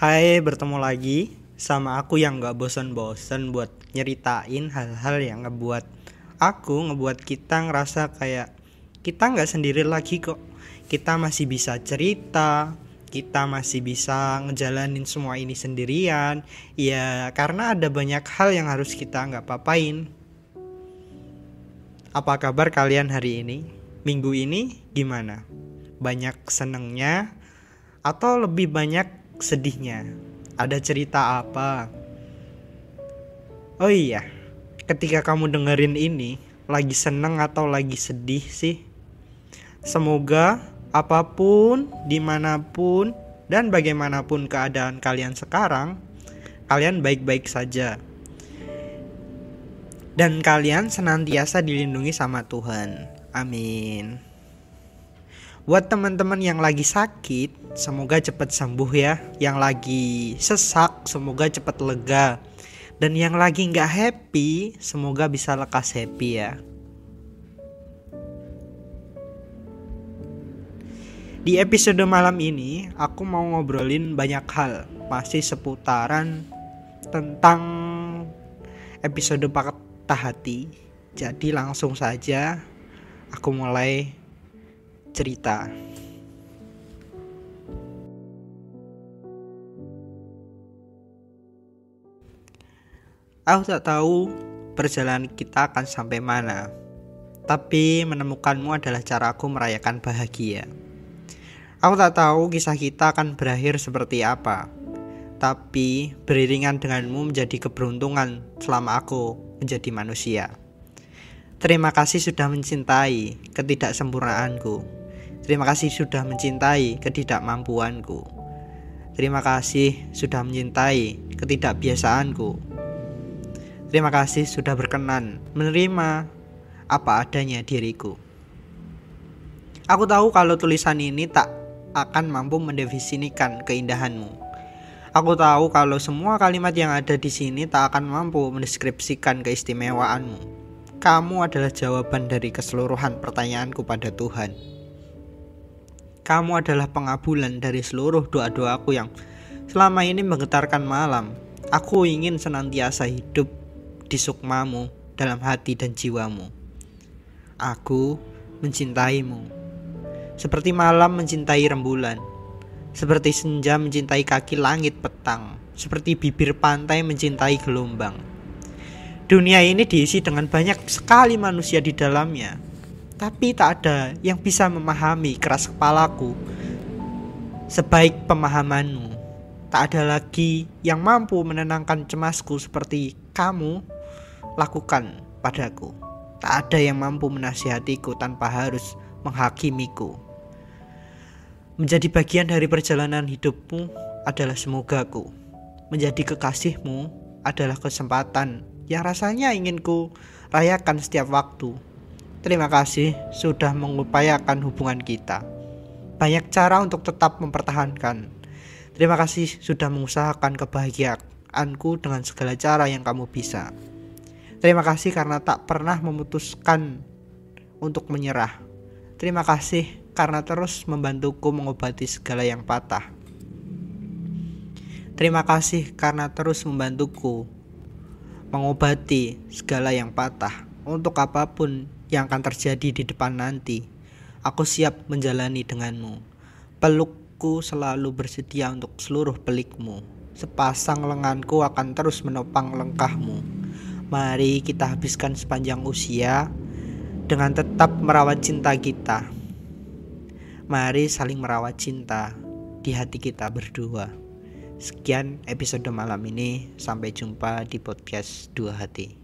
Hai, bertemu lagi sama aku yang gak bosan-bosan buat nyeritain hal-hal yang ngebuat aku, ngebuat kita ngerasa kayak kita nggak sendiri lagi kok. Kita masih bisa cerita, kita masih bisa ngejalanin semua ini sendirian. Ya, karena ada banyak hal yang harus kita nggak papain. Apa kabar kalian hari ini? Minggu ini gimana? Banyak senengnya atau lebih banyak sedihnya? Ada cerita apa? Oh iya, ketika kamu dengerin ini, lagi seneng atau lagi sedih sih? Semoga apa pun, di mana pun, dan bagaimanapun keadaan kalian sekarang, kalian baik-baik saja. Dan kalian senantiasa dilindungi sama Tuhan. Amin. Buat teman-teman yang lagi sakit, semoga cepat sembuh ya. Yang lagi sesak, semoga cepat lega. Dan yang lagi nggak happy, semoga bisa lekas happy ya. Di episode malam ini, aku mau ngobrolin banyak hal, masih seputaran tentang episode patah hati. Jadi langsung saja aku mulai cerita. Aku tak tahu perjalanan kita akan sampai mana, tapi menemukanmu adalah caraku merayakan bahagia. Aku tak tahu kisah kita akan berakhir seperti apa, tapi beriringan denganmu menjadi keberuntungan selama aku menjadi manusia. Terima kasih sudah mencintai ketidaksempurnaanku. Terima kasih sudah mencintai ketidakmampuanku. Terima kasih sudah mencintai ketidakbiasaanku. Terima kasih sudah berkenan menerima apa adanya diriku. Aku tahu kalau tulisan ini tak akan mampu mendefinisikan keindahanmu. Aku tahu kalau semua kalimat yang ada di sini tak akan mampu mendeskripsikan keistimewaanmu. Kamu adalah jawaban dari keseluruhan pertanyaanku pada Tuhan. Kamu adalah pengabulan dari seluruh doa-doaku yang selama ini menggetarkan malam. Aku ingin senantiasa hidup di sukmamu dalam hati dan jiwamu. Aku mencintaimu. Seperti malam mencintai rembulan. Seperti senja mencintai kaki langit petang. Seperti bibir pantai mencintai gelombang. Dunia ini diisi dengan banyak sekali manusia di dalamnya tapi tak ada yang bisa memahami keras kepalaku sebaik pemahamanmu. Tak ada lagi yang mampu menenangkan cemasku seperti kamu lakukan padaku. Tak ada yang mampu menasihatiku tanpa harus menghakimiku. Menjadi bagian dari perjalanan hidupmu adalah semogaku. Menjadi kekasihmu adalah kesempatan yang rasanya ingin ku rayakan setiap waktu Terima kasih sudah mengupayakan hubungan kita. Banyak cara untuk tetap mempertahankan. Terima kasih sudah mengusahakan kebahagiaanku dengan segala cara yang kamu bisa. Terima kasih karena tak pernah memutuskan untuk menyerah. Terima kasih karena terus membantuku mengobati segala yang patah. Terima kasih karena terus membantuku mengobati segala yang patah untuk apa pun yang akan terjadi di depan nanti. Aku siap menjalani denganmu. Pelukku selalu bersedia untuk seluruh pelikmu. Sepasang lenganku akan terus menopang lengkahmu. Mari kita habiskan sepanjang usia dengan tetap merawat cinta kita. Mari saling merawat cinta di hati kita berdua. Sekian episode malam ini. Sampai jumpa di podcast Dua Hati.